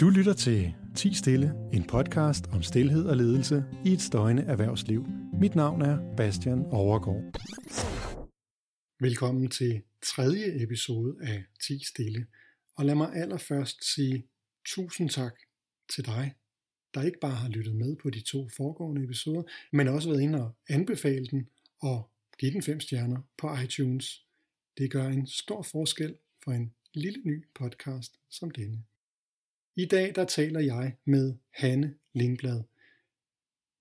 Du lytter til 10 Stille, en podcast om stillhed og ledelse i et støjende erhvervsliv. Mit navn er Bastian Overgaard. Velkommen til tredje episode af 10 Stille. Og lad mig allerførst sige tusind tak til dig, der ikke bare har lyttet med på de to foregående episoder, men også været inde og anbefale den og give den fem stjerner på iTunes. Det gør en stor forskel for en lille ny podcast som denne. I dag der taler jeg med Hanne Lindblad.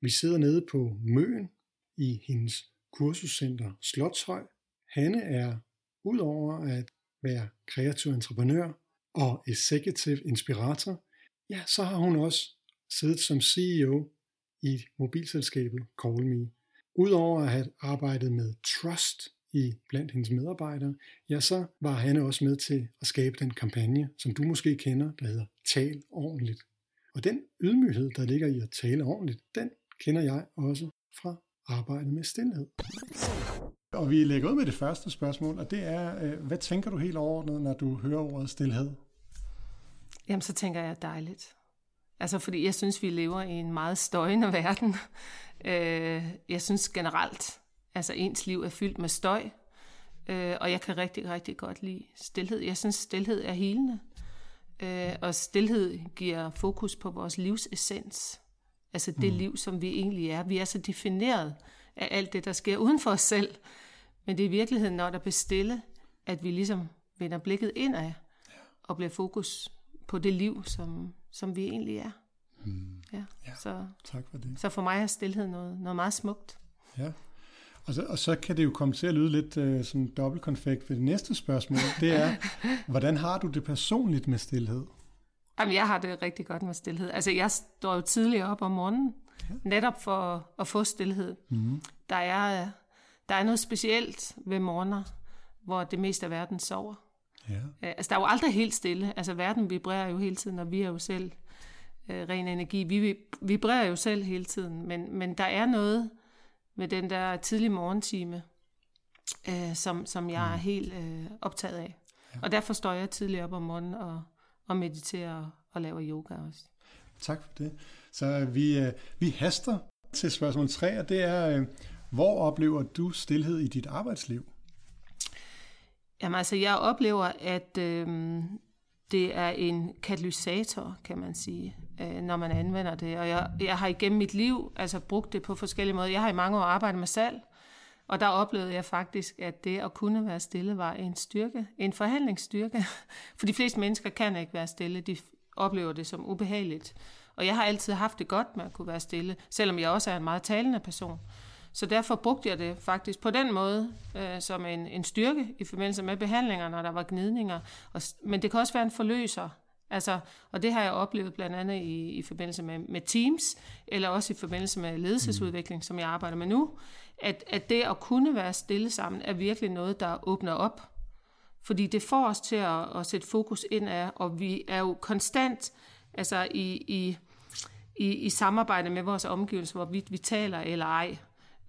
Vi sidder nede på Møen i hendes kursuscenter Slotshøj. Hanne er udover at være kreativ entreprenør og executive inspirator, ja, så har hun også siddet som CEO i mobilselskabet CallMe. Udover at have arbejdet med trust i blandt hendes medarbejdere, ja, så var han også med til at skabe den kampagne, som du måske kender, der hedder Tal ordentligt. Og den ydmyghed, der ligger i at tale ordentligt, den kender jeg også fra arbejdet med stillhed. Og vi lægger ud med det første spørgsmål, og det er, øh, hvad tænker du helt overordnet, når du hører ordet stillhed? Jamen, så tænker jeg dejligt. Altså, fordi jeg synes, vi lever i en meget støjende verden. Øh, jeg synes generelt, altså ens liv er fyldt med støj, øh, og jeg kan rigtig, rigtig godt lide stillhed. Jeg synes, stillhed er helende, øh, og stillhed giver fokus på vores livs essens. Altså det mm. liv, som vi egentlig er. Vi er så defineret af alt det, der sker uden for os selv. Men det er i virkeligheden, når der bliver stille, at vi ligesom vender blikket indad og bliver fokus på det liv, som, som vi egentlig er. Mm. Ja. ja, så, tak for det. Så for mig er stillhed noget, noget meget smukt. Ja, og så, og så kan det jo komme til at lyde lidt uh, som dobbeltkonfekt ved det næste spørgsmål. Det er, hvordan har du det personligt med stillhed? Jamen, jeg har det rigtig godt med stillhed. Altså, jeg står jo tidligere op om morgenen, ja. netop for at få stillhed. Mm. Der, er, der er noget specielt ved morgener, hvor det meste af verden sover. Ja. Altså, der er jo aldrig helt stille. Altså, verden vibrerer jo hele tiden, og vi er jo selv øh, ren energi. Vi vibrerer jo selv hele tiden, men, men der er noget med den der tidlige morgentime, øh, som, som jeg er mm. helt øh, optaget af. Ja. Og derfor står jeg tidligt op om morgenen og, og mediterer og, og laver yoga også. Tak for det. Så vi, øh, vi haster til spørgsmål 3, og det er, øh, hvor oplever du stillhed i dit arbejdsliv? Jamen altså, jeg oplever, at øh, det er en katalysator, kan man sige, øh, når man anvender det. Og jeg, jeg har igennem mit liv altså brugt det på forskellige måder. Jeg har i mange år arbejdet med salg, og der oplevede jeg faktisk, at det at kunne være stille var en styrke, en forhandlingsstyrke. For de fleste mennesker kan ikke være stille, de oplever det som ubehageligt. Og jeg har altid haft det godt med at kunne være stille, selvom jeg også er en meget talende person. Så derfor brugte jeg det faktisk på den måde øh, som en, en styrke i forbindelse med behandlinger, når der var gnidninger. Og, men det kan også være en forløser. Altså, og det har jeg oplevet blandt andet i, i forbindelse med, med Teams, eller også i forbindelse med ledelsesudvikling, som jeg arbejder med nu, at, at det at kunne være stille sammen, er virkelig noget, der åbner op. Fordi det får os til at, at sætte fokus ind af, og vi er jo konstant altså i, i, i, i samarbejde med vores omgivelser, hvorvidt vi taler eller ej.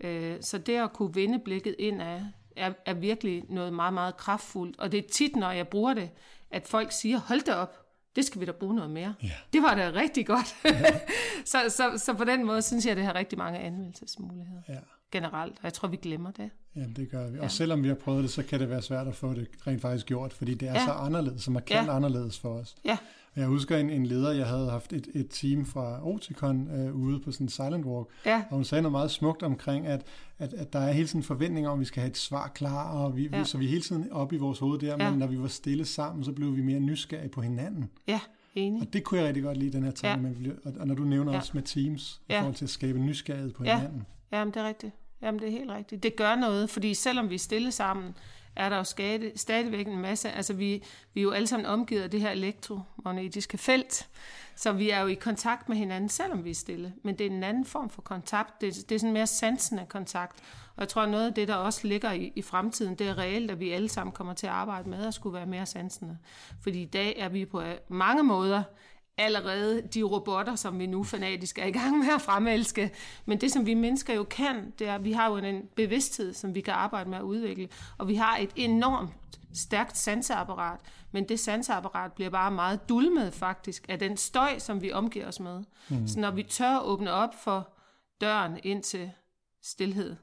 Øh, så det at kunne vende blikket ind af, er, er virkelig noget meget, meget kraftfuldt. Og det er tit, når jeg bruger det, at folk siger, hold da op, det skal vi da bruge noget mere. Ja. Det var da rigtig godt. Ja. så, så, så på den måde synes jeg, at det har rigtig mange anvendelsesmuligheder. Ja generelt, og jeg tror, vi glemmer det. Jamen, det gør vi. Ja. Og selvom vi har prøvet det, så kan det være svært at få det rent faktisk gjort, fordi det er ja. så anderledes, som markant ja. anderledes for os. Ja. Jeg husker en, en leder, jeg havde haft et, et team fra Oticon øh, ude på sådan en silent walk, ja. og hun sagde noget meget smukt omkring, at, at, at der er hele tiden forventning om, at vi skal have et svar klar, og vi, ja. så vi er hele tiden oppe i vores hoved der, ja. men når vi var stille sammen, så blev vi mere nysgerrige på hinanden. Ja. Enig. Og det kunne jeg rigtig godt lide, den her tanke. Ja. Og, og når du nævner ja. også med Teams, i ja. forhold til at skabe nysgerrighed på ja. hinanden. Jamen, det er rigtigt. Jamen, det er helt rigtigt. Det gør noget, fordi selvom vi er stille sammen, er der jo skade, stadigvæk en masse, altså vi, vi er jo alle sammen omgivet af det her elektromagnetiske felt, så vi er jo i kontakt med hinanden, selvom vi er stille. Men det er en anden form for kontakt. Det, det er sådan mere sansende kontakt. Og jeg tror, noget af det, der også ligger i, i fremtiden, det er reelt, at vi alle sammen kommer til at arbejde med at skulle være mere sansende. Fordi i dag er vi på øh, mange måder allerede de robotter, som vi nu fanatisk er i gang med at fremelske. Men det, som vi mennesker jo kan, det er, at vi har jo en bevidsthed, som vi kan arbejde med at udvikle. Og vi har et enormt stærkt sanseapparat, men det sanseapparat bliver bare meget dulmet faktisk af den støj, som vi omgiver os med. Mm. Så når vi tør åbne op for døren ind til stillhed,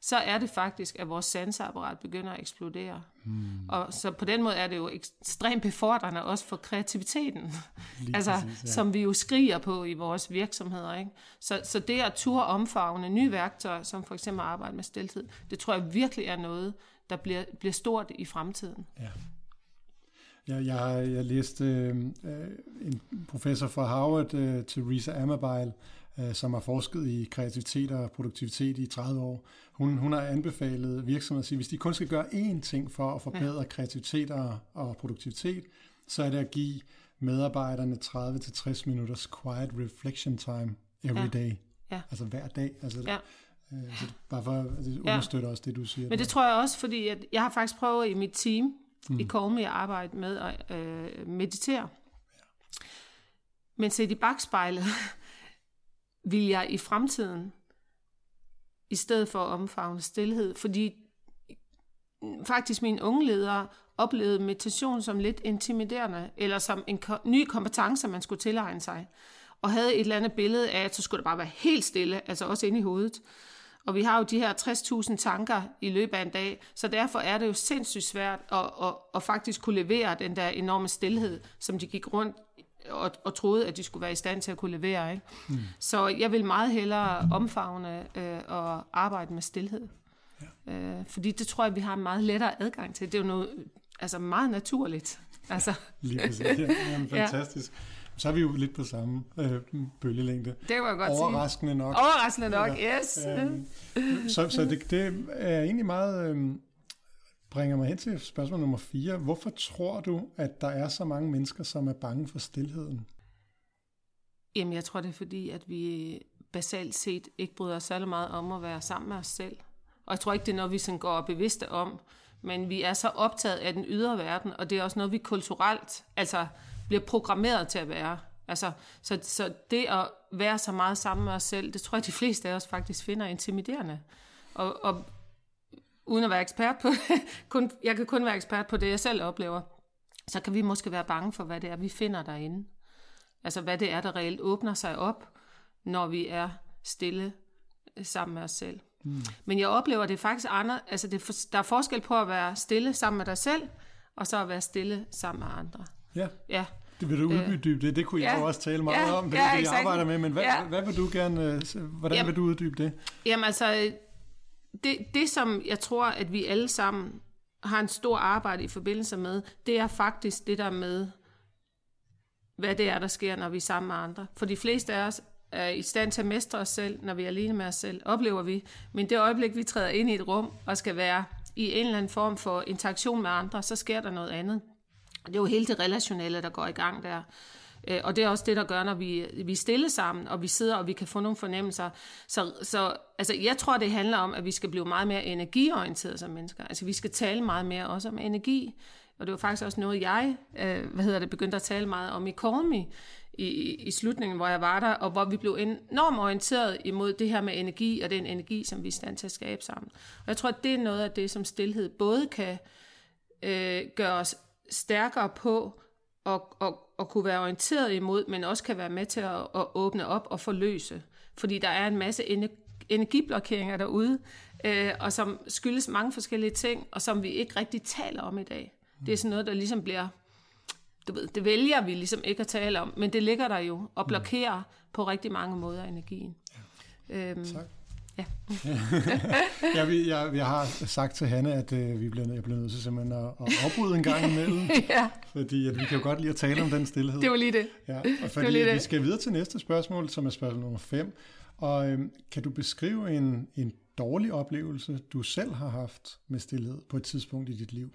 så er det faktisk, at vores sanseapparat begynder at eksplodere. Hmm. Og så på den måde er det jo ekstremt befordrende også for kreativiteten, altså, præcis, ja. som vi jo skriger på i vores virksomheder. Ikke? Så, så det at turde omfavne nye værktøjer, som for eksempel arbejde med stiltid, det tror jeg virkelig er noget, der bliver, bliver stort i fremtiden. Ja. Jeg, jeg, jeg læste øh, en professor fra Harvard, øh, Theresa Amabile, som har forsket i kreativitet og produktivitet i 30 år. Hun, hun har anbefalet virksomheder at sige, hvis de kun skal gøre én ting for at forbedre ja. kreativitet og, og produktivitet, så er det at give medarbejderne 30-60 minutters quiet reflection time every ja. day. Ja. Altså hver dag. Altså, ja. Øh, så bare for at det understøtter ja. også det, du siger. Men det der. tror jeg også, fordi at jeg har faktisk prøvet i mit team mm. i Call at arbejde med at øh, meditere. Ja. Men set i bagspejlet, vil jeg i fremtiden, i stedet for at omfavne stillhed, fordi faktisk mine unge ledere oplevede meditation som lidt intimiderende, eller som en ny kompetence, man skulle tilegne sig, og havde et eller andet billede af, at så skulle det bare være helt stille, altså også inde i hovedet. Og vi har jo de her 60.000 tanker i løbet af en dag, så derfor er det jo sindssygt svært at, at, at faktisk kunne levere den der enorme stillhed, som de gik rundt og, og troede, at de skulle være i stand til at kunne levere. Ikke? Mm. Så jeg vil meget hellere omfavne øh, og arbejde med stillhed. Ja. Øh, fordi det tror jeg, vi har meget lettere adgang til. Det er jo noget altså meget naturligt. Altså. Lige præcis. Ja, jamen, fantastisk. Ja. Så er vi jo lidt på samme øh, bølgelængde. Det var godt Overraskende sige. nok. Overraskende nok, ja. yes. Øhm, så så det, det er egentlig meget... Øh, bringer mig hen til spørgsmål nummer 4. Hvorfor tror du, at der er så mange mennesker, som er bange for stillheden? Jamen, jeg tror, det er fordi, at vi basalt set ikke bryder os særlig meget om at være sammen med os selv. Og jeg tror ikke, det er noget, vi sådan går bevidste om. Men vi er så optaget af den ydre verden, og det er også noget, vi kulturelt altså, bliver programmeret til at være. Altså, så, så det at være så meget sammen med os selv, det tror jeg, de fleste af os faktisk finder intimiderende. Og, og uden at være ekspert på det, kun, jeg kan kun være ekspert på det, jeg selv oplever, så kan vi måske være bange for, hvad det er, vi finder derinde. Altså, hvad det er, der reelt åbner sig op, når vi er stille sammen med os selv. Mm. Men jeg oplever, det faktisk andre, altså det, der er forskel på at være stille sammen med dig selv, og så at være stille sammen med andre. Ja. ja. Det vil du øh, uddybe det. Det kunne jeg ja, også tale meget ja, om. Det er ja, det, jeg arbejder med. Men hvad, ja. hvad vil du gerne, øh, hvordan jamen, vil du uddybe det? Jamen altså, det, det som jeg tror, at vi alle sammen har en stor arbejde i forbindelse med, det er faktisk det der med, hvad det er, der sker, når vi er sammen med andre. For de fleste af os er i stand til at mestre os selv, når vi er alene med os selv, oplever vi. Men det øjeblik, vi træder ind i et rum og skal være i en eller anden form for interaktion med andre, så sker der noget andet. Det er jo hele det relationelle, der går i gang der. Øh, og det er også det, der gør, når vi, vi er stille sammen, og vi sidder, og vi kan få nogle fornemmelser. Så, så altså, jeg tror, det handler om, at vi skal blive meget mere energiorienterede som mennesker. Altså, vi skal tale meget mere også om energi. Og det var faktisk også noget, jeg øh, hvad hedder det, begyndte at tale meget om i Call Me, i, i slutningen, hvor jeg var der, og hvor vi blev enormt orienteret imod det her med energi, og den energi, som vi er i stand til at skabe sammen. Og jeg tror, at det er noget af det, som stillhed både kan øh, gøre os stærkere på, og, og, og kunne være orienteret imod, men også kan være med til at, at åbne op og forløse. Fordi der er en masse energiblokeringer derude, øh, og som skyldes mange forskellige ting, og som vi ikke rigtig taler om i dag. Det er sådan noget, der ligesom bliver, du ved, det vælger vi ligesom ikke at tale om, men det ligger der jo og blokerer på rigtig mange måder energien. Ja. Øhm, tak. Ja. ja, vi, jeg, jeg har sagt til Hanne, at øh, vi bliver, jeg bliver nødt til simpelthen at, at afbryde en gang imellem. ja. Fordi at vi kan jo godt lide at tale om den stillhed. Det var lige det. Ja, og fordi det lige det. vi skal videre til næste spørgsmål, som er spørgsmål nummer 5. Og øh, kan du beskrive en, en dårlig oplevelse, du selv har haft med stillhed på et tidspunkt i dit liv?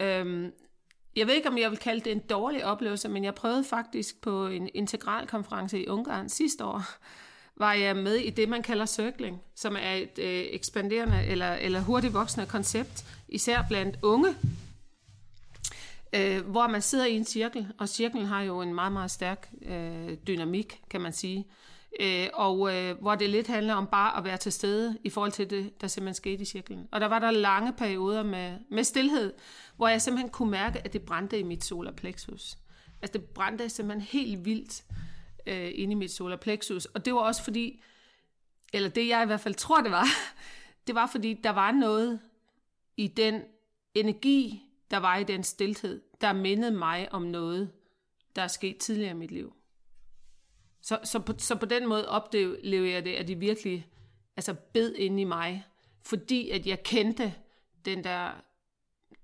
Øhm, jeg ved ikke, om jeg vil kalde det en dårlig oplevelse, men jeg prøvede faktisk på en integralkonference i Ungarn sidste år, var jeg med i det, man kalder circling, som er et øh, ekspanderende eller, eller hurtigt voksende koncept, især blandt unge. øh, hvor man sidder i en cirkel, og cirklen har jo en meget, meget stærk øh, dynamik, kan man sige. Øh, og øh, hvor det lidt handler om bare at være til stede i forhold til det, der simpelthen skete i cirklen. Og der var der lange perioder med, med stillhed, hvor jeg simpelthen kunne mærke, at det brændte i mit solar plexus. Altså det brændte simpelthen helt vildt øh, inde i mit solar plexus. Og det var også fordi, eller det jeg i hvert fald tror det var, det var fordi der var noget i den energi, der var i den stilhed, der mindede mig om noget, der er sket tidligere i mit liv. Så, så, på, så på den måde oplevede jeg det, at de virkelig altså bed ind i mig, fordi at jeg kendte den der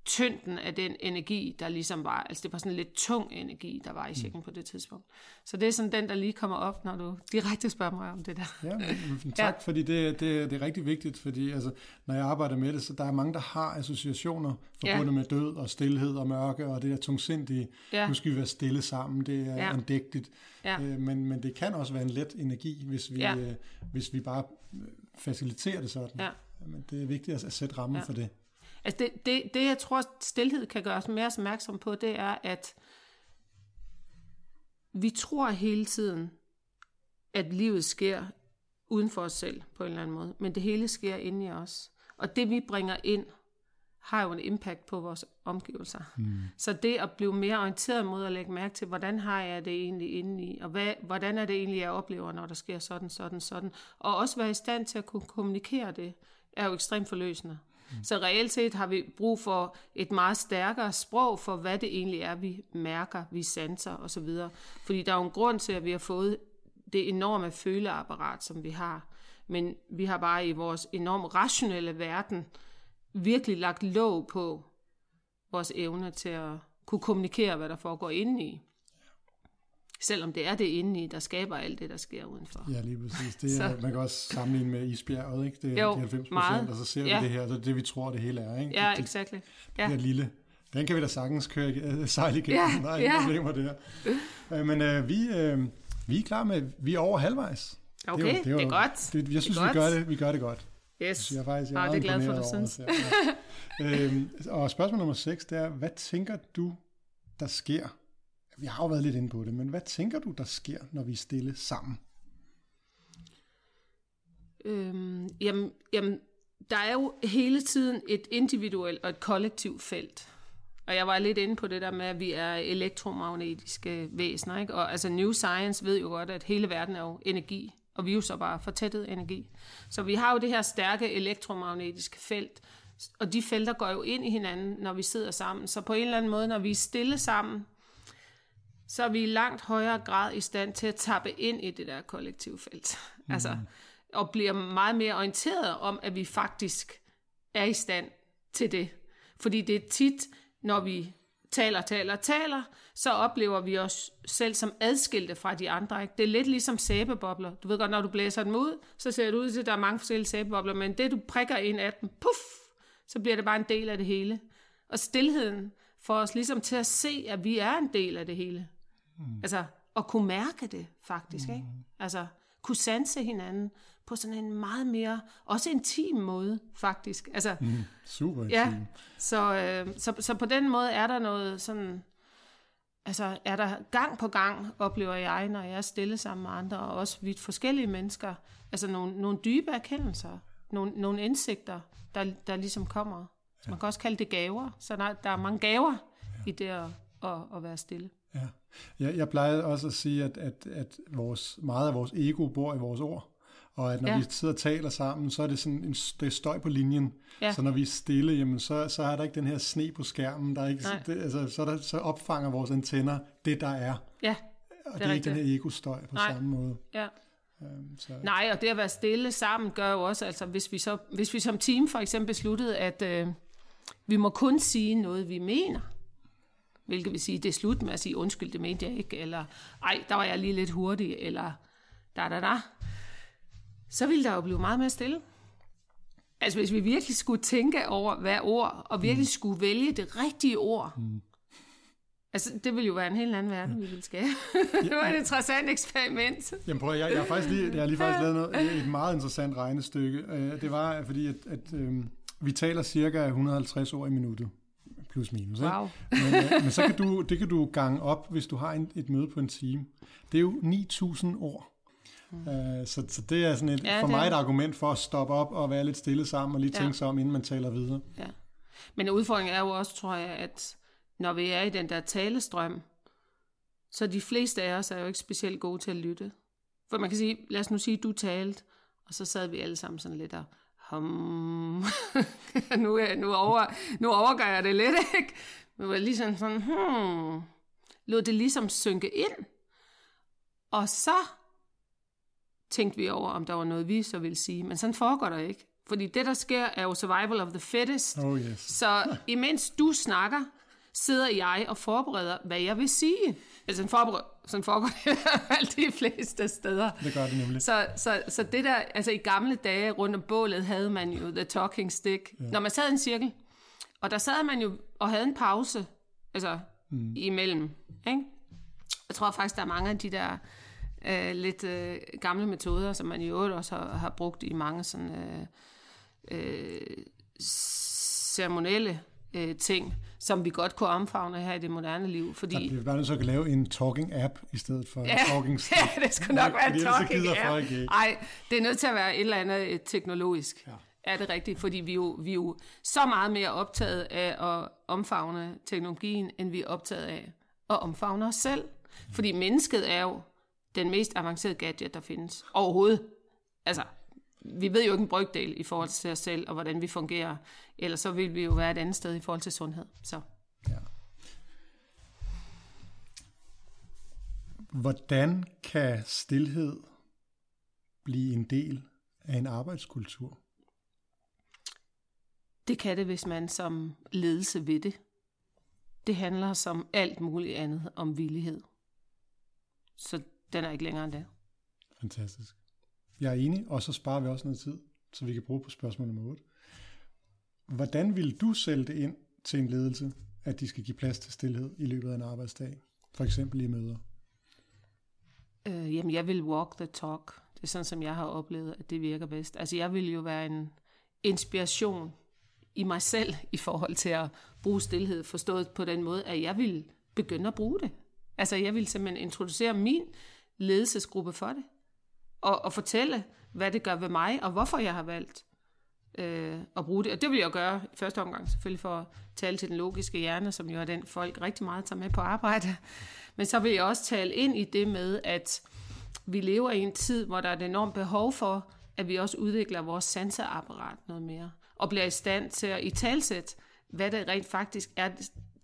tyngden af den energi, der ligesom var, altså det var sådan en lidt tung energi, der var i cirklen mm. på det tidspunkt. Så det er sådan den, der lige kommer op, når du direkte spørger mig om det der. Ja, men, tak, ja. fordi det, det, det er rigtig vigtigt, fordi altså, når jeg arbejder med det, så der er mange, der har associationer forbundet ja. med død og stillhed og mørke, og det er tungsindige, ja. nu skal vi være stille sammen, det er ja. andægtigt, ja. Øh, men, men det kan også være en let energi, hvis vi, ja. øh, hvis vi bare øh, faciliterer det sådan. Ja. Men det er vigtigt at sætte rammen ja. for det. Altså det, det, det, jeg tror, stillhed kan gøre os mere opmærksom på, det er, at vi tror hele tiden, at livet sker uden for os selv på en eller anden måde, men det hele sker inde i os. Og det vi bringer ind, har jo en impact på vores omgivelser. Mm. Så det at blive mere orienteret mod at lægge mærke til, hvordan har jeg det egentlig inde i, og hvad, hvordan er det egentlig, jeg oplever, når der sker sådan, sådan, sådan, og også være i stand til at kunne kommunikere det, er jo ekstremt forløsende. Mm. Så reelt set har vi brug for et meget stærkere sprog for, hvad det egentlig er, vi mærker, vi sanser osv. Fordi der er jo en grund til, at vi har fået det enorme føleapparat, som vi har. Men vi har bare i vores enormt rationelle verden virkelig lagt låg på vores evne til at kunne kommunikere, hvad der foregår indeni. Selvom det er det indeni, der skaber alt det, der sker udenfor. Ja, lige præcis. Det er, man kan også sammenligne med isbjerget, ikke? Det er jo, de 90 procent, og så ser ja. vi det her, så det er det, vi tror, det hele er. Ikke? Ja, det, exactly. Ja. Det lille, den kan vi da sagtens køre, uh, sejle igennem. Ja, Der er ingen ja. problemer der. Uh, men uh, vi, uh, vi er klar med, vi er over halvvejs. Okay, det er, jo, det er, det er godt. Det, jeg synes, det vi, gør det, vi gør det godt. Yes. Jeg er faktisk jeg er, ah, det er glad for, du synes. Ja. øhm, og spørgsmål nummer 6, det er, hvad tænker du, der sker vi har jo været lidt inde på det, men hvad tænker du, der sker, når vi er stille sammen? Øhm, jamen, jamen, der er jo hele tiden et individuelt og et kollektivt felt. Og jeg var lidt inde på det der med, at vi er elektromagnetiske væsener. Ikke? Og altså New Science ved jo godt, at hele verden er jo energi, og vi er jo så bare fortættet energi. Så vi har jo det her stærke elektromagnetiske felt, og de felter går jo ind i hinanden, når vi sidder sammen. Så på en eller anden måde, når vi er stille sammen, så er vi i langt højere grad i stand til at tappe ind i det der kollektive felt. Mm. Altså, og bliver meget mere orienteret om, at vi faktisk er i stand til det. Fordi det er tit, når vi taler, taler, taler, så oplever vi os selv som adskilte fra de andre. Ikke? Det er lidt ligesom sæbebobler. Du ved godt, når du blæser dem ud, så ser det ud til, at der er mange forskellige sæbebobler, men det du prikker ind af dem, puff, så bliver det bare en del af det hele. Og stillheden får os ligesom til at se, at vi er en del af det hele. Mm. Altså, at kunne mærke det, faktisk. Mm. Ikke? Altså, kunne sanse hinanden på sådan en meget mere, også intim måde, faktisk. Altså, mm. Super intim. Ja, så, øh, så, så på den måde er der noget sådan, altså er der gang på gang, oplever jeg, når jeg er stille sammen med andre, og også vidt forskellige mennesker, altså nogle, nogle dybe erkendelser, nogle, nogle indsigter, der, der ligesom kommer. Så man kan også kalde det gaver, så der, der er mange gaver ja. i det at, at, at være stille. Ja. Jeg, jeg plejer også at sige, at, at, at vores, meget af vores ego bor i vores ord. Og at når ja. vi sidder og taler sammen, så er det sådan en det er støj på linjen. Ja. Så når vi er stille, jamen, så, så er der ikke den her sne på skærmen. Der er ikke, det, altså, så, der, så opfanger vores antenner det, der er. Ja, og det er, det er ikke den her ego-støj på Nej. samme måde. Ja. Øhm, så. Nej, og det at være stille sammen gør jo også, altså hvis vi, så, hvis vi som team for eksempel besluttede, at øh, vi må kun sige noget, vi mener, hvilket vil sige, det er slut med at sige, undskyld, det mente jeg ikke, eller ej, der var jeg lige lidt hurtig, eller da da da, så ville der jo blive meget mere stille. Altså hvis vi virkelig skulle tænke over hver ord, og virkelig mm. skulle vælge det rigtige ord, mm. Altså, det ville jo være en helt anden verden, vi ville skabe. det var et interessant eksperiment. Jamen prøv jeg, jeg, har faktisk lige, jeg har lige faktisk lavet noget, et meget interessant regnestykke. Øh, det var, fordi at, at, øhm, vi taler cirka 150 ord i minuttet plus minus. Wow. Ikke? Men, øh, men så kan du, det kan du gange op, hvis du har en, et møde på en time. Det er jo 9.000 ord. Mm. Uh, så, så det er sådan et, Ja, for mig et argument for at stoppe op og være lidt stille sammen og lige Ja. tænke sig om, inden man taler videre. Ja. Men udfordringen er jo også, tror jeg, at når vi er i den der talestrøm, så de fleste af os er jo ikke specielt gode til at lytte. For man kan sige, lad os nu sige, du talte, og så sad vi alle sammen sådan lidt og hum. nu, nu, over, nu overgår jeg det lidt, ikke? Men var lige sådan, sådan hmm. Lod det ligesom synke ind. Og så tænkte vi over, om der var noget, vi så ville sige. Men sådan foregår der ikke. Fordi det, der sker, er jo survival of the fittest. Oh yes, Så imens du snakker, sidder jeg og forbereder, hvad jeg vil sige. Altså, sådan, forbered, sådan foregår det fald de fleste steder. det gør det nemlig. Så, så, så det der, altså i gamle dage rundt om bålet havde man jo the talking stick. Ja. Når man sad i en cirkel, og der sad man jo og havde en pause, altså mm. imellem. Ikke? Jeg tror faktisk, der er mange af de der øh, lidt øh, gamle metoder, som man i øvrigt også har, har brugt i mange sådan øh, øh, ceremonielle øh, ting, som vi godt kunne omfavne her i det moderne liv. Fordi, Der bliver bare nødt til at lave en talking app i stedet for Ja, en talking ja, det skulle nok være en ellers så talking gider app. folk ikke. Nej, det er nødt til at være et eller andet øh, teknologisk. Ja. Er det rigtigt? Fordi vi er, jo, vi er jo så meget mere optaget af at omfavne teknologien, end vi er optaget af at omfavne os selv. Fordi mennesket er jo den mest avancerede gadget, der findes overhovedet. Altså, vi ved jo ikke en brygdel i forhold til os selv, og hvordan vi fungerer. Ellers så vil vi jo være et andet sted i forhold til sundhed. Så. Ja. Hvordan kan stillhed blive en del af en arbejdskultur? Det kan det, hvis man som ledelse ved det. Det handler som alt muligt andet om villighed. Så den er ikke længere end det. Fantastisk. Jeg er enig, og så sparer vi også noget tid, så vi kan bruge på spørgsmål nummer 8. Hvordan vil du sælge det ind til en ledelse, at de skal give plads til stillhed i løbet af en arbejdsdag? For eksempel i møder. Øh, jamen, jeg vil walk the talk. Det er sådan, som jeg har oplevet, at det virker bedst. Altså, jeg vil jo være en inspiration i mig selv i forhold til at bruge stillhed, forstået på den måde, at jeg vil begynde at bruge det. Altså, jeg vil simpelthen introducere min ledelsesgruppe for det. Og, og fortælle, hvad det gør ved mig, og hvorfor jeg har valgt øh, at bruge det. Og det vil jeg gøre i første omgang selvfølgelig for at tale til den logiske hjerne, som jo er den folk rigtig meget tager med på arbejde. Men så vil jeg også tale ind i det med, at vi lever i en tid, hvor der er et enormt behov for, at vi også udvikler vores sanseapparat noget mere, og bliver i stand til at i talsæt, hvad det rent faktisk er,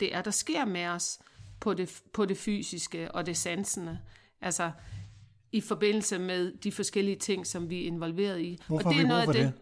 det er, der sker med os på det, på det fysiske og det sansende. Altså i forbindelse med de forskellige ting, som vi er involveret i. Hvorfor og har vi brug for det?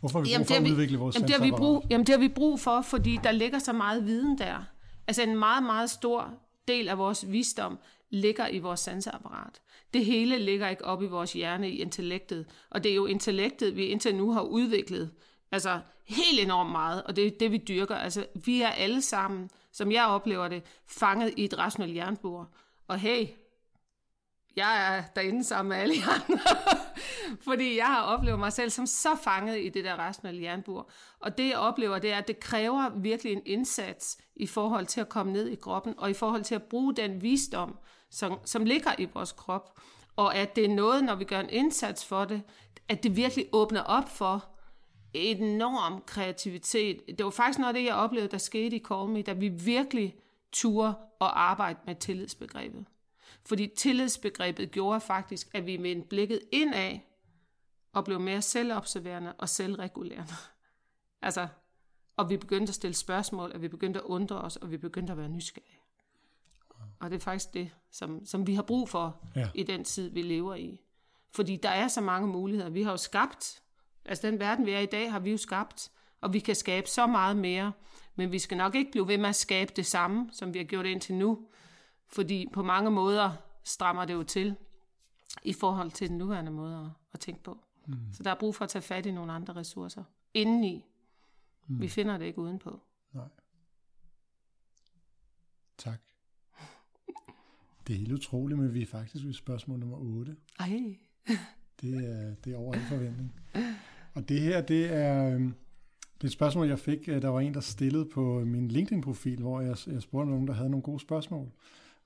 Hvorfor har vi brug for det at udvikle vores jamen, det har vi brug, jamen det har vi brug for, fordi der ligger så meget viden der. Altså en meget, meget stor del af vores visdom ligger i vores sanseapparat. Det hele ligger ikke op i vores hjerne, i intellektet. Og det er jo intellektet, vi indtil nu har udviklet. Altså helt enormt meget, og det er det, vi dyrker. Altså vi er alle sammen, som jeg oplever det, fanget i et rationelt jernbord. Og hey, jeg er derinde sammen med alle jer andre. Fordi jeg har oplevet mig selv som så fanget i det der rationelle jernbur. Og det jeg oplever, det er, at det kræver virkelig en indsats i forhold til at komme ned i kroppen, og i forhold til at bruge den visdom, som, som ligger i vores krop. Og at det er noget, når vi gør en indsats for det, at det virkelig åbner op for enorm kreativitet. Det var faktisk noget af det, jeg oplevede, der skete i Call Me, da vi virkelig turde at arbejde med tillidsbegrebet. Fordi tillidsbegrebet gjorde faktisk, at vi med blikket indad og blev mere selvobserverende og selvregulerende. altså, og vi begyndte at stille spørgsmål, og vi begyndte at undre os, og vi begyndte at være nysgerrige. Og det er faktisk det, som, som vi har brug for Ja. i den tid, vi lever i. Fordi der er så mange muligheder. Vi har jo skabt, altså den verden, vi er i dag, har vi jo skabt, og vi kan skabe så meget mere. Men vi skal nok ikke blive ved med at skabe det samme, som vi har gjort indtil nu. Fordi på mange måder strammer det jo til i forhold til den nuværende måde at, tænke på. Mm. Så der er brug for at tage fat i nogle andre ressourcer indeni. Mm. Vi finder det ikke udenpå. Nej. Tak. Det er helt utroligt, men vi er faktisk ved spørgsmål nummer 8. Ej. Det er, det er over al forventning. Og det her, det er, øhm, Det er et spørgsmål, jeg fik. Der var en, der stillede på min LinkedIn-profil, hvor jeg, jeg spurgte nogen, der havde nogle gode spørgsmål.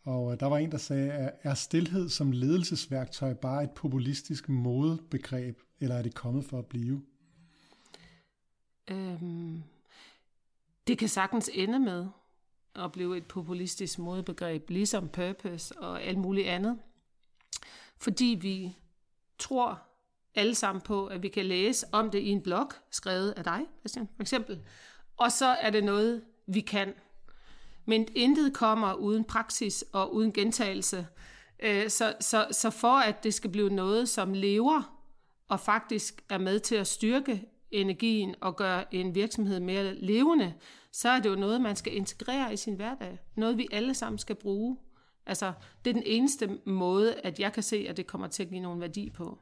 Og øh, der var en, der sagde, at er stillhed som ledelsesværktøj bare et populistisk modebegreb, eller er det kommet for at blive? Øhm, det kan sagtens ende med at blive et populistisk modebegreb, ligesom purpose og alt muligt andet. Fordi vi tror alle sammen på, at vi kan læse om det i en blog, skrevet af dig, Christian, for eksempel. Og så er det noget, vi kan. Men intet kommer uden praksis og uden gentagelse. Øh, så, så, så for at det skal blive noget, som lever, og faktisk er med til at styrke energien og gøre en virksomhed mere levende, så er det jo noget, man skal integrere i sin hverdag. Noget, vi alle sammen skal bruge. Altså, det er den eneste måde, at jeg kan se, at det kommer til at give nogen værdi på.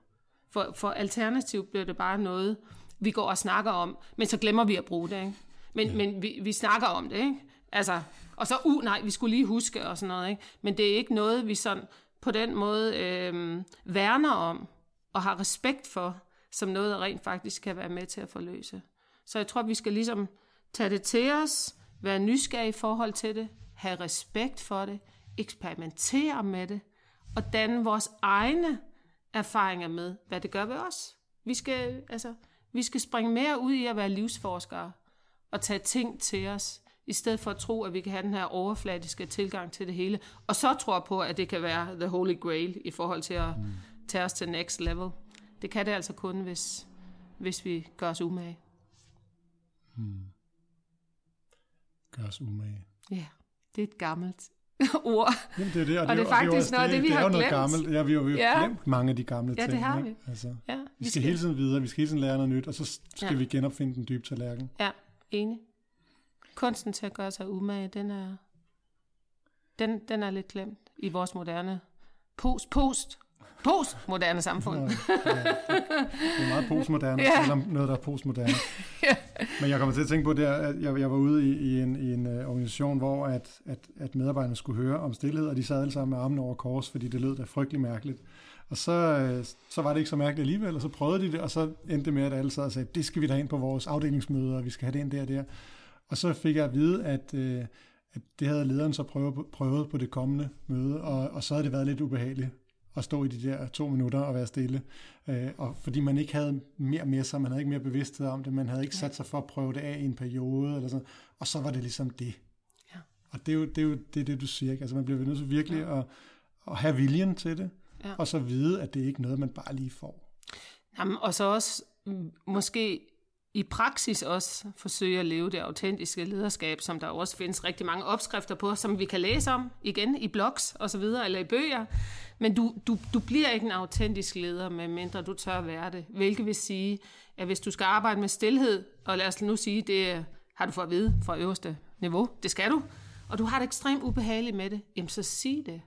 For, for alternativt bliver det bare noget, vi går og snakker om, men så glemmer vi at bruge det. Ikke? Men, ja. men vi, vi snakker om det, ikke? Altså, og så, uh, nej, vi skulle lige huske og sådan noget, ikke? Men det er ikke noget, vi sådan på den måde øh, værner om og har respekt for, som noget, der rent faktisk kan være med til at forløse. Så jeg tror, vi skal ligesom tage det til os, være nysgerrige i forhold til det, have respekt for det, eksperimentere med det, og danne vores egne erfaringer med, hvad det gør ved os. Vi skal, altså, vi skal springe mere ud i at være livsforskere og tage ting til os, i stedet for at tro, at vi kan have den her overfladiske tilgang til det hele, og så tror på, at det kan være the holy grail i forhold til at mm. tage os til next level. Det kan det altså kun, hvis, hvis vi gør os umage. Hmm. Gør os umage. Ja, det er et gammelt ord. Jamen, det er det, og, og det er faktisk noget af det, vi det har er glemt. Noget gammelt. Ja, vi har jo Ja. glemt mange af de gamle Ja, ting. det har ikke? vi. Altså, Ja, vi skal hele tiden videre, vi skal hele tiden lære noget nyt, og så skal Ja. vi genopfinde den dybe tallerken. Ja, enig. Kunsten til at gøre sig umage, den er, den, den er lidt glemt i vores moderne post, post, postmoderne samfund. Nå, ja, det, det er meget postmoderne, Ja. ja. selvom noget, der er postmoderne. Men jeg kommer til at tænke på det, at jeg, jeg var ude i, i en, i en uh, organisation, hvor at, at, at medarbejderne skulle høre om stillhed, og de sad alle sammen med armene over kors, fordi det lød da frygtelig mærkeligt. Og så, øh, så var det ikke så mærkeligt alligevel, og så prøvede de det, og så endte det med, at alle sad og sagde, det skal vi da ind på vores afdelingsmøder, og vi skal have det ind der og der. Og så fik jeg at vide, at, øh, at det havde lederen så prøvet, prøvet på det kommende møde, og, og så havde det været lidt ubehageligt at stå i de der to minutter og være stille. Øh, og fordi man ikke havde mere med sig, man havde ikke mere bevidsthed om det, man havde ikke sat sig for at prøve det af i en periode, eller sådan, og så var det ligesom det. Ja. Og det er jo det, er jo, det, er det du siger. Ikke? Altså man bliver nødt til virkelig ja. at, at have viljen til det, Ja. og så vide, at det ikke er noget, man bare lige får. Jamen, og så også mm, måske i praksis også forsøge at leve det autentiske lederskab, som der også findes rigtig mange opskrifter på, som vi kan læse om igen i blogs og så videre, eller i bøger. Men du, du, du bliver ikke en autentisk leder, medmindre du tør være det. Hvilket vil sige, at hvis du skal arbejde med stillhed, og lad os nu sige, det har du fået at vide fra øverste niveau, det skal du, og du har det ekstremt ubehageligt med det, jamen så sig det.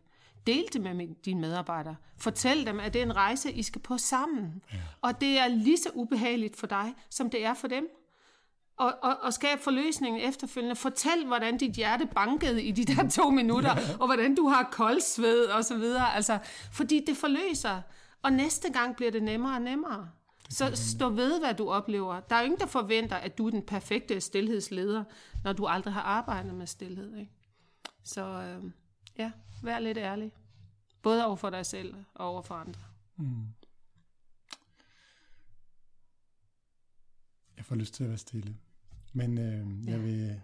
Del det med dine medarbejdere. Fortæl dem, at det er en rejse, I skal på sammen. Ja. Og det er lige så ubehageligt for dig, som det er for dem. Og, og, og skab forløsningen efterfølgende. Fortæl, hvordan dit hjerte bankede i de der to minutter, og hvordan du har koldsved og så videre. Altså, fordi det forløser. Og næste gang bliver det nemmere og nemmere. Så stå ved, hvad du oplever. Der er jo ingen, der forventer, at du er den perfekte stillhedsleder, når du aldrig har arbejdet med stillhed. Ikke? Så øh, ja, vær lidt ærlig. Både over for dig selv og over for andre. Mm. Jeg får lyst til at være stille. Men øh, jeg Ja. vil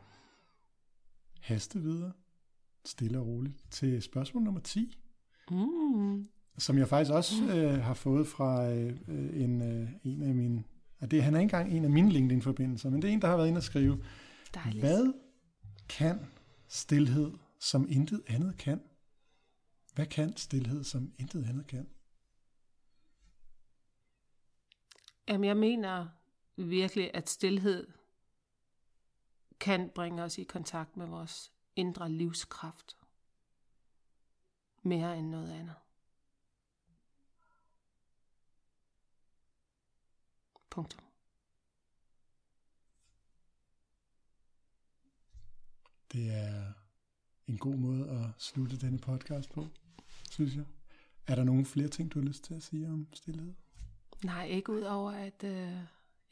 haste videre, stille og roligt, til spørgsmål nummer 10. Mm. Som jeg faktisk også øh, har fået fra øh, en, øh, en af mine... Og det, han er ikke engang en af mine LinkedIn-forbindelser, men det er en, der har været inde og skrive, Dejligt. hvad kan stillhed, som intet andet kan? Hvad kan stillhed, som intet andet kan? Jamen, jeg mener virkelig, at stillhed kan bringe os i kontakt med vores indre livskraft. Mere end noget andet. Punktum. Det er en god måde at slutte denne podcast på, synes jeg. Er der nogle flere ting, du har lyst til at sige om stillhed? Nej, ikke ud over, at øh,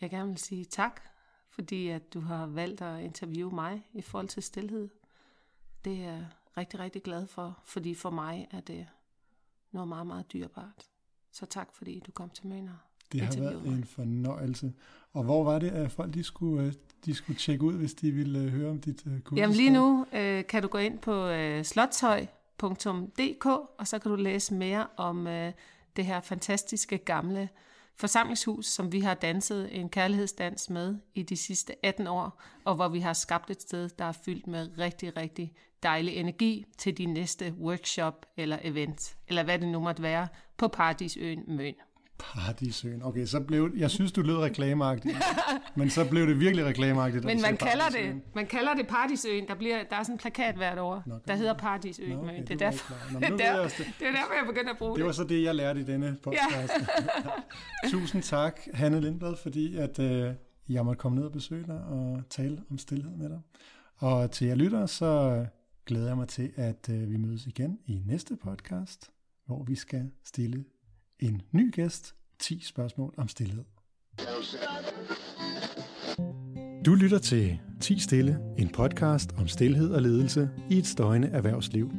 jeg gerne vil sige tak, fordi at du har valgt at interviewe mig i forhold til stillhed. Det er jeg rigtig, rigtig glad for, fordi for mig er det noget meget, meget dyrebart. Så tak, fordi du kom til Møner. Det har været mig. en fornøjelse. Og hvor var det, at folk de skulle, øh, de skulle tjekke ud, hvis de ville øh, høre om dit uh, kursus? Jamen lige nu øh, kan du gå ind på øh, slotshøj.dk, og så kan du læse mere om øh, det her fantastiske gamle forsamlingshus, som vi har danset en kærlighedsdans med i de sidste 18 år, og hvor vi har skabt et sted, der er fyldt med rigtig, rigtig dejlig energi til de næste workshop eller event, eller hvad det nu måtte være, på Paradisøen Møn. Paradisøen. Okay, så blev jeg synes du lød reklameagtigt, men så blev det virkelig reklameagtigt. Men man kalder det, man kalder det Paradisøen. Der bliver der er sådan en plakat hvert år, Nå, der hedder Paradisøen. Nå, okay, det, er derfor, Nå, det, der, det. det er derfor jeg begynder at bruge det. Det var så det jeg lærte i denne podcast. Ja. Tusind tak Hanne Lindblad, fordi at øh, jeg måtte komme ned og besøge dig og tale om stillhed med dig. Og til jer lytter, så glæder jeg mig til, at øh, vi mødes igen i næste podcast, hvor vi skal stille en ny gæst 10 spørgsmål om stillhed. Du lytter til 10 Stille, en podcast om stillhed og ledelse i et støjende erhvervsliv.